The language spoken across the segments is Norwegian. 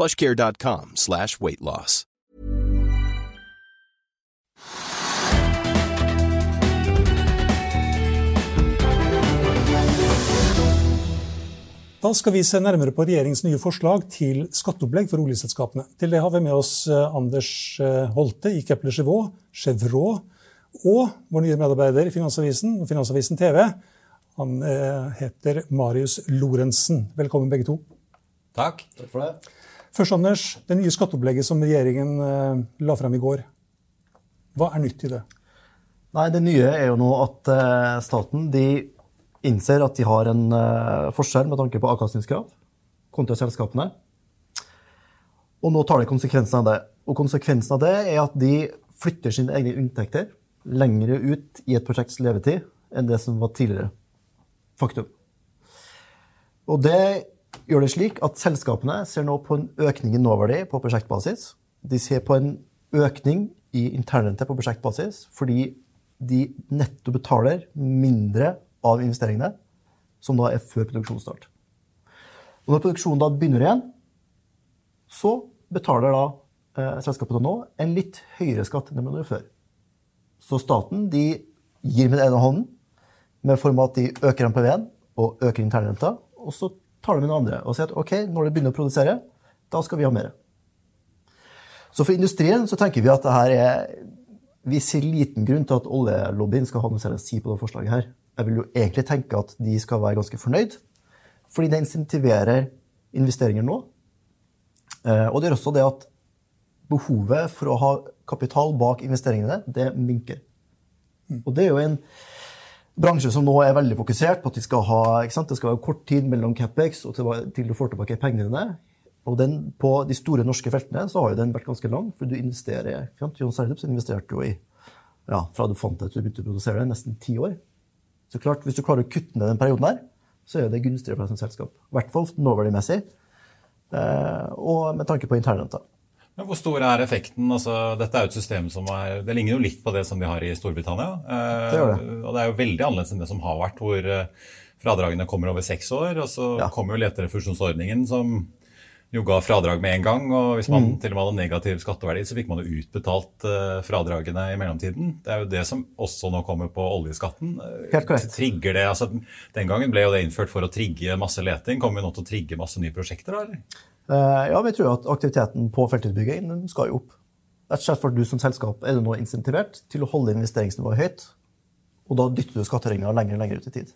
plushcare.com slash weight loss. Da skal vi se nærmere på regjeringens nye forslag til skatteopplegg for oljeselskapene. Til det har vi med oss eh, Anders eh, Holte i Kepler Chevaux, Chevrolet, og vår nye medarbeider i Finansavisen og Finansavisen TV. Han eh, heter Marius Lorentzen. Velkommen, begge to. Takk. Takk for det. Først, Anders. Det nye skatteopplegget som regjeringen la frem i går. Hva er nytt i det? Nei, Det nye er jo nå at staten de innser at de har en uh, forskjell med tanke på avkastningskrav kontra selskapene. Og nå tar de konsekvensen av det. Og konsekvensen av det er at de flytter sine egne inntekter lengre ut i et prosjekts levetid enn det som var tidligere. Faktum. Og det gjør det slik at selskapene ser nå på en økning i nåverdi på prosjektbasis. De ser på en økning i internrente på prosjektbasis fordi de netto betaler mindre av investeringene, som da er før produksjonsstart. Og når produksjonen da begynner igjen, så betaler da eh, selskapet nå en litt høyere skatt enn de gjorde før. Så staten de gir med den ene hånden, med form av at de øker MPV-en og øker internrenta, og så tar de med noen andre og sier at ok, når det begynner å produsere, da skal vi ha mer. Så for industrien så tenker vi at det her er Vi ser liten grunn til at oljelobbyen skal ha noe særlig å si på det forslaget her. Jeg vil jo egentlig tenke at de skal være ganske fornøyd, fordi det insentiverer investeringer nå. Eh, og det gjør også det at behovet for å ha kapital bak investeringene, det minker. Mm. Og det er jo en bransje som nå er veldig fokusert på at de skal ha, det skal være kort tid mellom capex og til, du får tilbake pengene dine. Og den, på de store norske feltene så har jo den vært ganske lang, for du investerer John Serdup investerte jo i ja, fra du fant det til du begynte å produsere det, nesten ti år. Så klart, Hvis du klarer å kutte ned den perioden her, så er det gunstigere for deg som selskap. I hvert fall nåverdimessig, eh, og med tanke på internrenta. Men Hvor stor er effekten? Altså, dette er jo et system som er, det ligner jo litt på det som de har i Storbritannia. Eh, det det. Og det er jo veldig annerledes enn det som har vært, hvor eh, fradragene kommer over seks år. Og så ja. kommer jo leterefusjonsordningen som jo ga fradrag med en gang. Og hvis man mm. til og med hadde negativ skatteverdi, så fikk man jo utbetalt uh, fradragene i mellomtiden. Det er jo det som også nå kommer på oljeskatten. Helt korrekt. Trigger det, altså, Den gangen ble jo det innført for å trigge masse leting. Kommer vi nå til å trigge masse nye prosjekter da, eller? Uh, ja, vi tror at aktiviteten på feltutbygging skal jo opp. Rett og slett for du som selskap er du nå insentivert til å holde investeringsnivået høyt. Og da dytter du skatteregninga lenger og lenger ut i tid.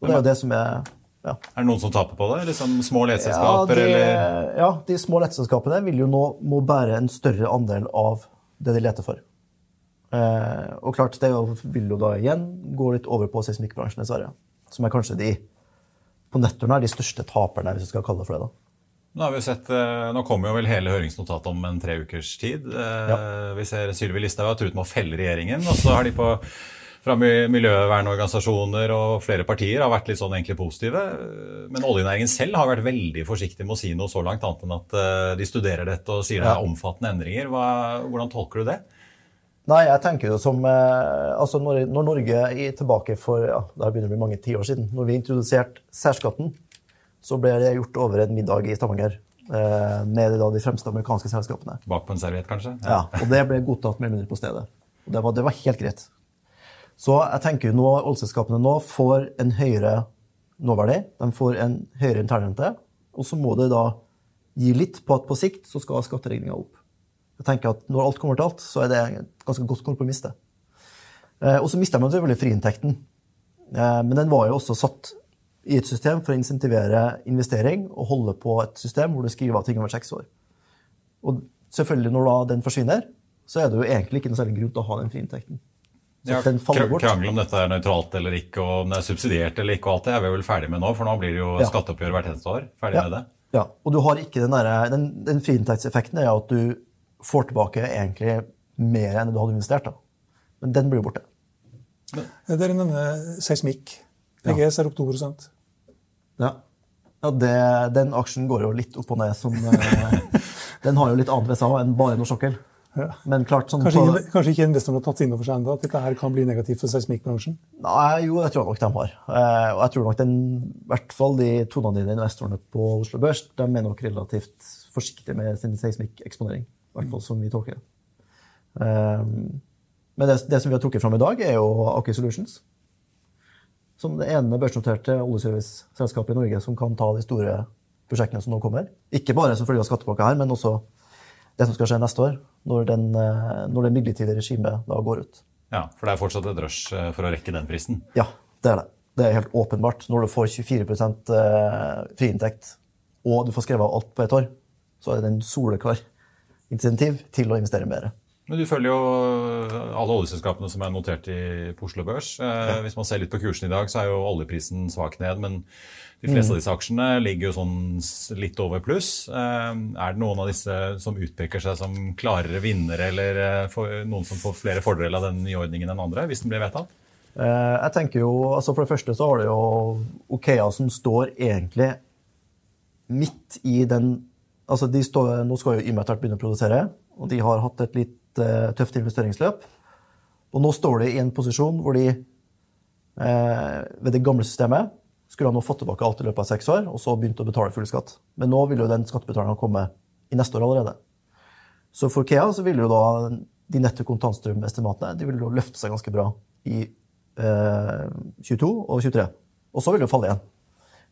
Og det er jo det som er ja. Er det noen som taper på det? Liksom små leteselskaper? Ja, de, ja, de små leteselskapene vil jo nå må bære en større andel av det de leter for. Eh, og klart, det vil jo da igjen gå litt over på seismikkbransjen, dessverre. Som er kanskje de på nettoen er de største taperne, hvis vi skal kalle det for det. da. Nå har vi sett, eh, nå kommer jo vel hele høringsnotatet om en tre ukers tid. Eh, ja. Vi ser Sylvi Listhaug har truet med å felle regjeringen. og så har de på fra miljøvernorganisasjoner og flere partier har vært litt sånn egentlig positive. Men oljenæringen selv har vært veldig forsiktig med å si noe så langt annet enn at eh, de studerer dette og sier det er omfattende endringer. Hva, hvordan tolker du det? Nei, jeg tenker jo som altså når, når, Norge er tilbake for ja, det begynner å bli mange tiår siden, når vi introduserte særskatten, så ble det gjort over en middag i Stavanger eh, med de fremste amerikanske selskapene. Bak på en serviett, kanskje? Ja. ja, og det ble godtatt mer eller mindre på stedet. Og det var, det var helt greit. Så jeg tenker nå oljeselskapene nå får en høyere nåverdi. De får en høyere internrente. Og så må det da gi litt på at på sikt så skal skatteregninga opp. Jeg tenker at Når alt kommer til alt, så er det et ganske godt kompromiss. det. Eh, og så mister man selvfølgelig friinntekten. Eh, men den var jo også satt i et system for å insentivere investering og holde på et system hvor du skriver av ting over seks år. Og selvfølgelig, når da den forsvinner, så er det jo egentlig ikke noe særlig grunn til å ha den friinntekten. Så Ja, den faller bort. Krangel om dette er nøytralt eller ikke, og om det er subsidiert eller ikke, og alt det er vi vel ferdig med nå, for nå blir det jo Ja. skatteoppgjør hvert eneste år. Ferdig Ja. med det. Ja, og du har ikke den der, Den, den friinntektseffekten er at du får tilbake egentlig mer enn du hadde investert. da. Men den blir jo borte. Dere nevner seismikk. PGS er opp 2 Ja. ja det, den aksjen går jo litt opp og ned som eh, Den har jo litt annet ved seg enn bare norsk sokkel. Ja. Men klart sånn Kanskje, ikke- kanskje ikke investorene har tatt inn over seg ennå at dette her kan bli negativt for seismikkbransjen? Nei, jo, det tror jeg nok de har. Eh, og jeg tror nok den, i hvert fall de toneangivende investorene på Oslo Børs de er nok relativt forsiktige med sin seismikkeksponering. I hvert fall som vi tolker det. Eh, men det, det som vi har trukket fram i dag, er jo Aker Solutions. Som det ene børsnoterte oljeserviceselskapet i Norge som kan ta de store prosjektene som nå kommer. Ikke bare som følge av skattepakka her, men også det som skal skje neste år, når, den, eh, når det midlertidige regimet da går ut. Ja, For det er fortsatt et rush eh, for å rekke den fristen. Ja, det er det. Det er helt åpenbart. Når du får 24 eh, friinntekt, og du får skrevet alt på et år, så er det en soleklar insentiv til å investere mer. Men du følger jo alle oljeselskapene som er notert i, på Oslo Børs. Eh, Hvis man ser litt på kursen i dag, så er jo oljeprisen svak ned. Men de fleste av disse aksjene ligger jo sånn litt over pluss. Eh, er det noen av disse som utpeker seg som klarere vinnere, eller eh, får- noen som får flere fordeler av den nyordningen enn andre, hvis den blir vedtatt? Eh, Jeg tenker jo, altså For det første så har du jo Okea som står egentlig midt i den altså de står, Nå skal jo hvert begynne å produsere, og de har hatt et litt tøft investeringsløp. Og nå står de i en posisjon hvor de eh, ved det gamle systemet skulle ha nå fått tilbake alt i løpet av seks år, og så begynt å betale full skatt. Men nå vil jo den skattebetalingen komme i neste år allerede. Så for Kea så vil jo da de netto kontantstrømestimatene de vil jo løfte seg ganske bra i eh, 22 og 23. Og så vil det jo falle igjen.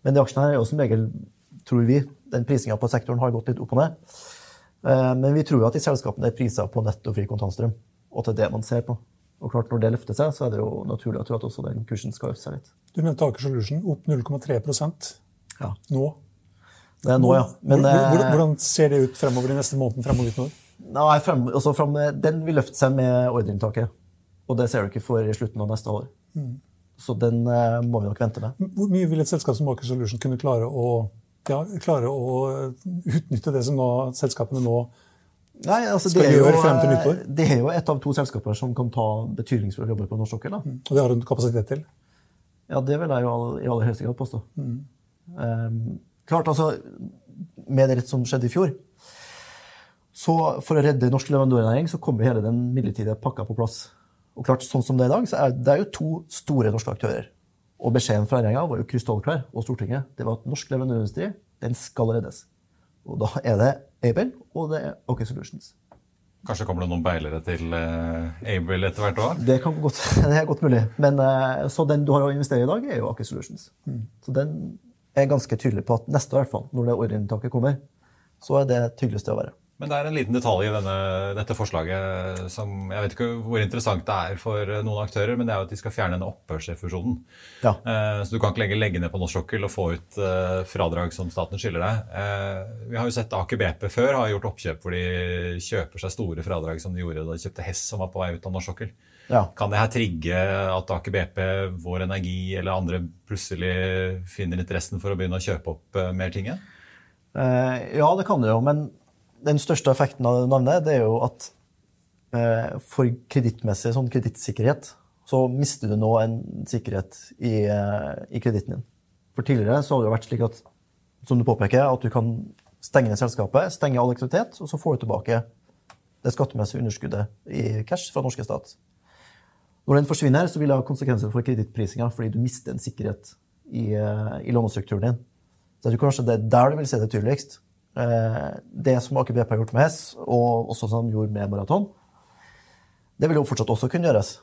Men de aksjene her er jo som regel, tror vi, den prisinga på sektoren har gått litt opp og ned. Eh, men vi tror jo at de selskapene er prisa på netto fri kontantstrøm, og at det er det man ser på. Og klart, når det løfter seg, så er det jo naturlig å tro at også den kursen skal øke seg litt. Du nevnte Aker Solution opp 0,3% Ja. nå. Det er nå, ja. Men, eh, hvordan ser det ut fremover de neste månedene? fremover ut nå? Nei, frem, altså frem, den vil løfte seg med ordreinntaket. Og det ser du ikke før i slutten av neste år. Så den eh, må vi nok vente med. Hvor mye vil et selskap som Aker Solution kunne klare å, ja, klare å utnytte det som nå, selskapene nå Nei, altså, Skal gjøre jo, frem til eh, nyttår? Det er jo et av to selskaper som kan ta betydningsfulle jobber på norsk sokkel. Mm. Og det har hun kapasitet til? Ja, det vil jeg jo all- i aller høyeste grad påstå. Um, klart, altså, Med det som skjedde i fjor, så for å redde norsk leverandørnæring, så kommer hele den midlertidige pakka på plass. Og klart, sånn som det er i dag, så er det er jo to store norske aktører. Og beskjeden fra regjeringa var jo krystallklar, og Stortinget, det var at norsk leverandørindustri den skal reddes. Og da er det Able, og det er OK Solutions. Kanskje kommer det noen beilere til eh, Able etter hvert òg? Det, kan godt, det er godt mulig. Men eh, så den du har å investere i i dag, er jo Aker Solutions. Så den er ganske tydelig på at neste, i hvert fall, når det ordreinntaket kommer, så er det tydeligste å være. Men det er en liten detalj i denne, dette forslaget som Jeg vet ikke hvor interessant det er for noen aktører, men det er jo at de skal fjerne denne opphørsrefusjonen. Ja. Eh, så du kan ikke lenger legge ned på norsk sokkel og få ut eh, fradrag som staten skylder deg. Eh, vi har jo sett Aker BP før har gjort oppkjøp hvor de kjøper seg store fradrag som de gjorde da de kjøpte Hess som var på vei ut av norsk sokkel. Ja. Kan det her trigge at Aker BP, Vår Energi eller andre plutselig finner interessen for å begynne å kjøpe opp eh, mer ting igjen? Eh, ja, det kan det jo, men den største effekten av det navnet det er jo at eh, for kredittmessig sånn kredittsikkerhet så mister du nå en sikkerhet i, eh, i kreditten din. For tidligere så har det jo vært slik at som du påpeker, at du kan stenge ned selskapet, stenge all aktivitet, og så får du tilbake det skattemessige underskuddet i cash fra norske stat. Når den forsvinner, så vil det ha konsekvenser for kredittprisinga, fordi du mister en sikkerhet i, eh, i lånestrukturen din. Så jeg tror kanskje det er der du vil se det tydeligst. Eh, Det som Aker BP har gjort med Hess, og også som de gjorde med Maraton, det vil jo fortsatt også kunne gjøres.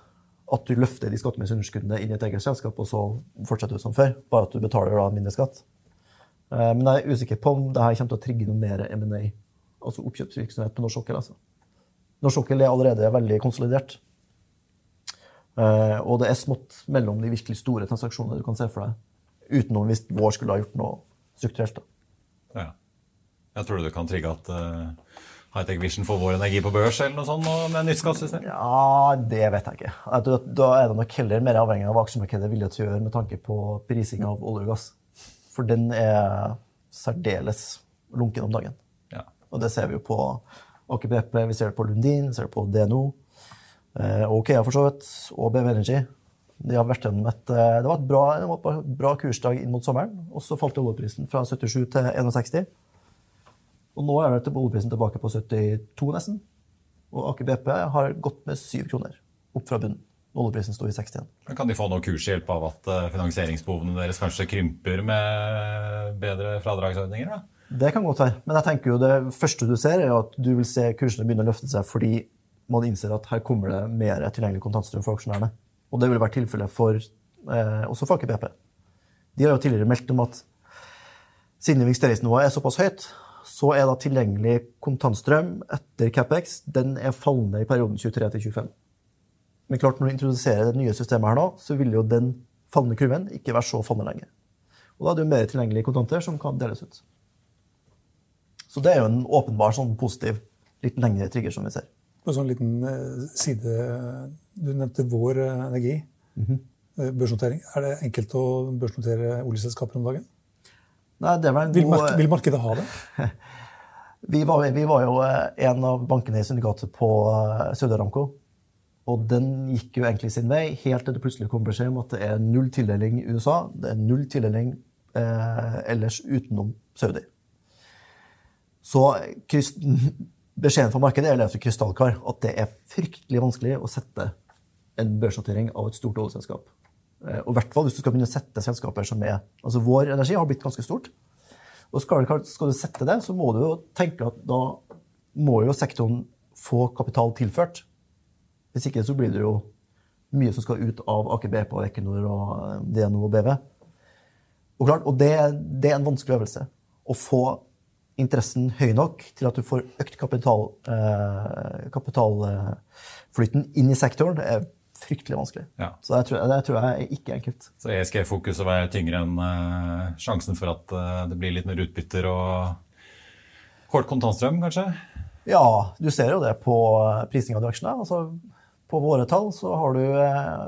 At du løfter de skattemessige underskuddene inn i et eget selskap, og så fortsetter du som før, bare at du betaler da mindre skatt. Eh, Men jeg er usikker på om det her kommer til å trigge noe mer M&A, altså oppkjøpsvirksomhet på norsk sokkel. Altså. Norsk sokkel er allerede veldig konsolidert. Eh, og det er smått mellom de virkelig store transaksjonene du kan se for deg. Utenom hvis vår skulle ha gjort noe strukturelt. da. Ja. Jeg tror du kan trigge at uh, Hightech Vision får vår energi på børs eller noe sånt med nytt skattesystem? Ja, det vet jeg ikke. Da er det nok heller mer avhengig av hva aksjemarkedet er villig til å gjøre med tanke på prising av olje og gass. For den er særdeles lunken om dagen. Ja. Og det ser vi jo på Aker BP, vi ser det på Lundin, vi ser det på DNO, Og OKEA for så vidt, og BV Energy. De har vært gjennom et, eh, det var et bra, bra kursdag inn mot sommeren, og så falt oljeprisen fra 77 til 61. Og nå er det oljeprisen tilbake på 72 nesten. Og Aker BP har gått med 7 kroner opp fra bunnen. Oljeprisen sto i 61. Men Kan de få noe kurshjelp av at eh, finansieringsbehovene deres kanskje krymper med bedre fradragsordninger? da? Det kan godt være. Men jeg tenker jo det første du ser, er at du vil se kursene begynne å løfte seg fordi man innser at her kommer det mer tilgjengelig kontantstrøm for aksjonærene. Og det vil være tilfellet for, eh, også for Aker BP. De har jo tidligere meldt om at siden investeringsnivået er såpass høyt, så er da tilgjengelig kontantstrøm etter CapEx den er fallende i perioden 23 til 25. Men klart når du introduserer det nye systemet her nå, så vil jo den fallende kurven ikke være så fallende lenger. Og da er det jo mer tilgjengelige kontanter som kan deles ut. Så det er jo en åpenbar sånn positiv, litt lengre trigger som vi ser. På en sånn liten eh, side Du nevnte Vår eh, Energi. Mm -hmm. Børsnotering. Er det enkelt å børsnotere oljeselskaper om dagen? Nei, det var en Vil, god... vil markedet ha det? Vi var, vi var jo eh, en av bankene i syndikatet på eh, Saudi Aramco. Og den gikk jo egentlig sin vei, helt til det plutselig kom beskjed om at det er null tildeling i USA. Det er null tildeling eh, ellers utenom Saudi. Så beskjeden fra markedet er altså krystallklar at det er fryktelig vanskelig å sette en børsnotering av et stort oljeselskap. Eh, Og i hvert fall hvis du skal begynne å sette selskaper som er Altså Vår Energi har blitt ganske stort. Og skal, skal du sette det, så må du jo tenke at da må jo sektoren få kapital tilført. Hvis ikke så blir det jo mye som skal ut av Aker BP og Equinor og eh, DNO og BV. Og, klart, og det, det er en vanskelig øvelse. Å få interessen høy nok til at du får økt kapital, eh, kapitalflyten inn i sektoren, det er fryktelig vanskelig. Ja. Så det tror, jeg, det tror jeg er ikke enkelt. Så ESG-fokuset var tyngre enn uh, sjansen for at uh, det blir litt mer utbytter og kort kontantstrøm, kanskje? Ja, du ser jo det på prising av de aksjene. Altså, på våre tall så har du uh,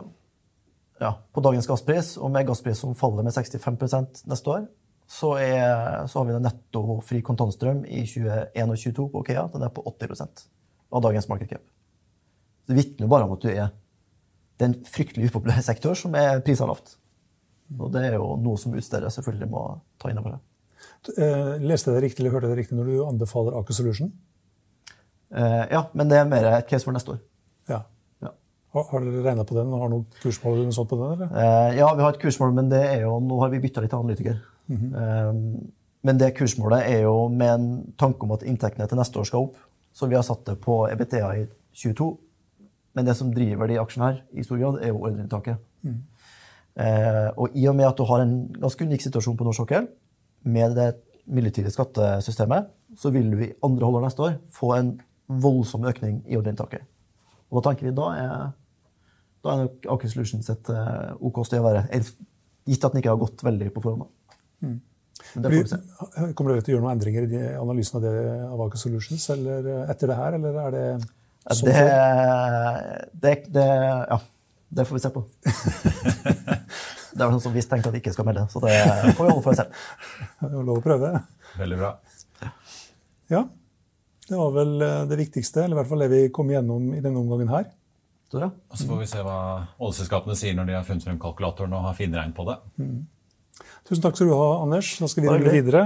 ja, på dagens gasspris, og med gasspris som faller med 65% neste år, så, er, så har vi en netto fri kontantstrøm i 2021 og 2022 på Okea. Den er på 80 av dagens market cap. Det vitner jo bare om at du er det er en fryktelig upopulær sektor som er prisa lavt. Og det er jo noe som utsteder selvfølgelig må ta inn over seg. Eh, Leste jeg det riktig eller hørte jeg det riktig når du anbefaler Aker Solution? Eh, ja, men det er mer et case for neste år. Ja. Ja. Har, dere regna på den har noe kursmål eller noe sånt på den? eller? Eh, ja, vi har et kursmål, men det er jo, nå har vi bytta litt analytiker. eh, men det kursmålet er jo med en tanke om at inntektene til neste år skal opp. Så vi har satt det på EBTA i 22. Men det som driver de aksjene her, i stor grad, er jo ordreinntaket. Eh, og i og med at du har en ganske unik situasjon på norsk sokkel, med det midlertidige skattesystemet, så vil du i andre halvår neste år få en voldsom økning i ordreinntaket. Og da tenker vi da er da er nok Aker Solutions et eh, OK sted å være. Gitt at den ikke har gått veldig på forhånd. Mm. Men det får vi se. Kommer dere til å gjøre noen endringer i analysen av det av Aker Solutions eller eh, etter det her, eller er det Det, det, det, ja, det får vi se på. Det er vel sånn som vi tenkte at vi ikke skal melde, så det får vi holde for oss selv. Det var lov å prøve. Veldig bra. Ja. Det var vel eh, det viktigste, eller i hvert fall det vi kom igjennom i denne omgangen her. Så ja. Og så får vi se hva oljeselskapene sier når de har funnet frem kalkulatoren og har finregn på det. Tusen takk skal du ha, Anders. Da skal vi rulle videre.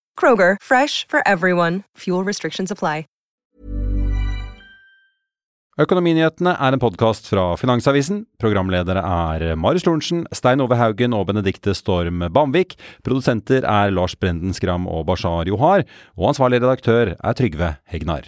Kroger, fresh for everyone. Fuel restrictions apply. Økonominyhetene er en podkast fra Finansavisen. Programledere er Marius Lorentzen, Stein Ove Haugen og Benedikte Storm Bamvik. Produsenter er Lars Brenden Skram og Bashar Johar. Og ansvarlig redaktør er Trygve Hegnar.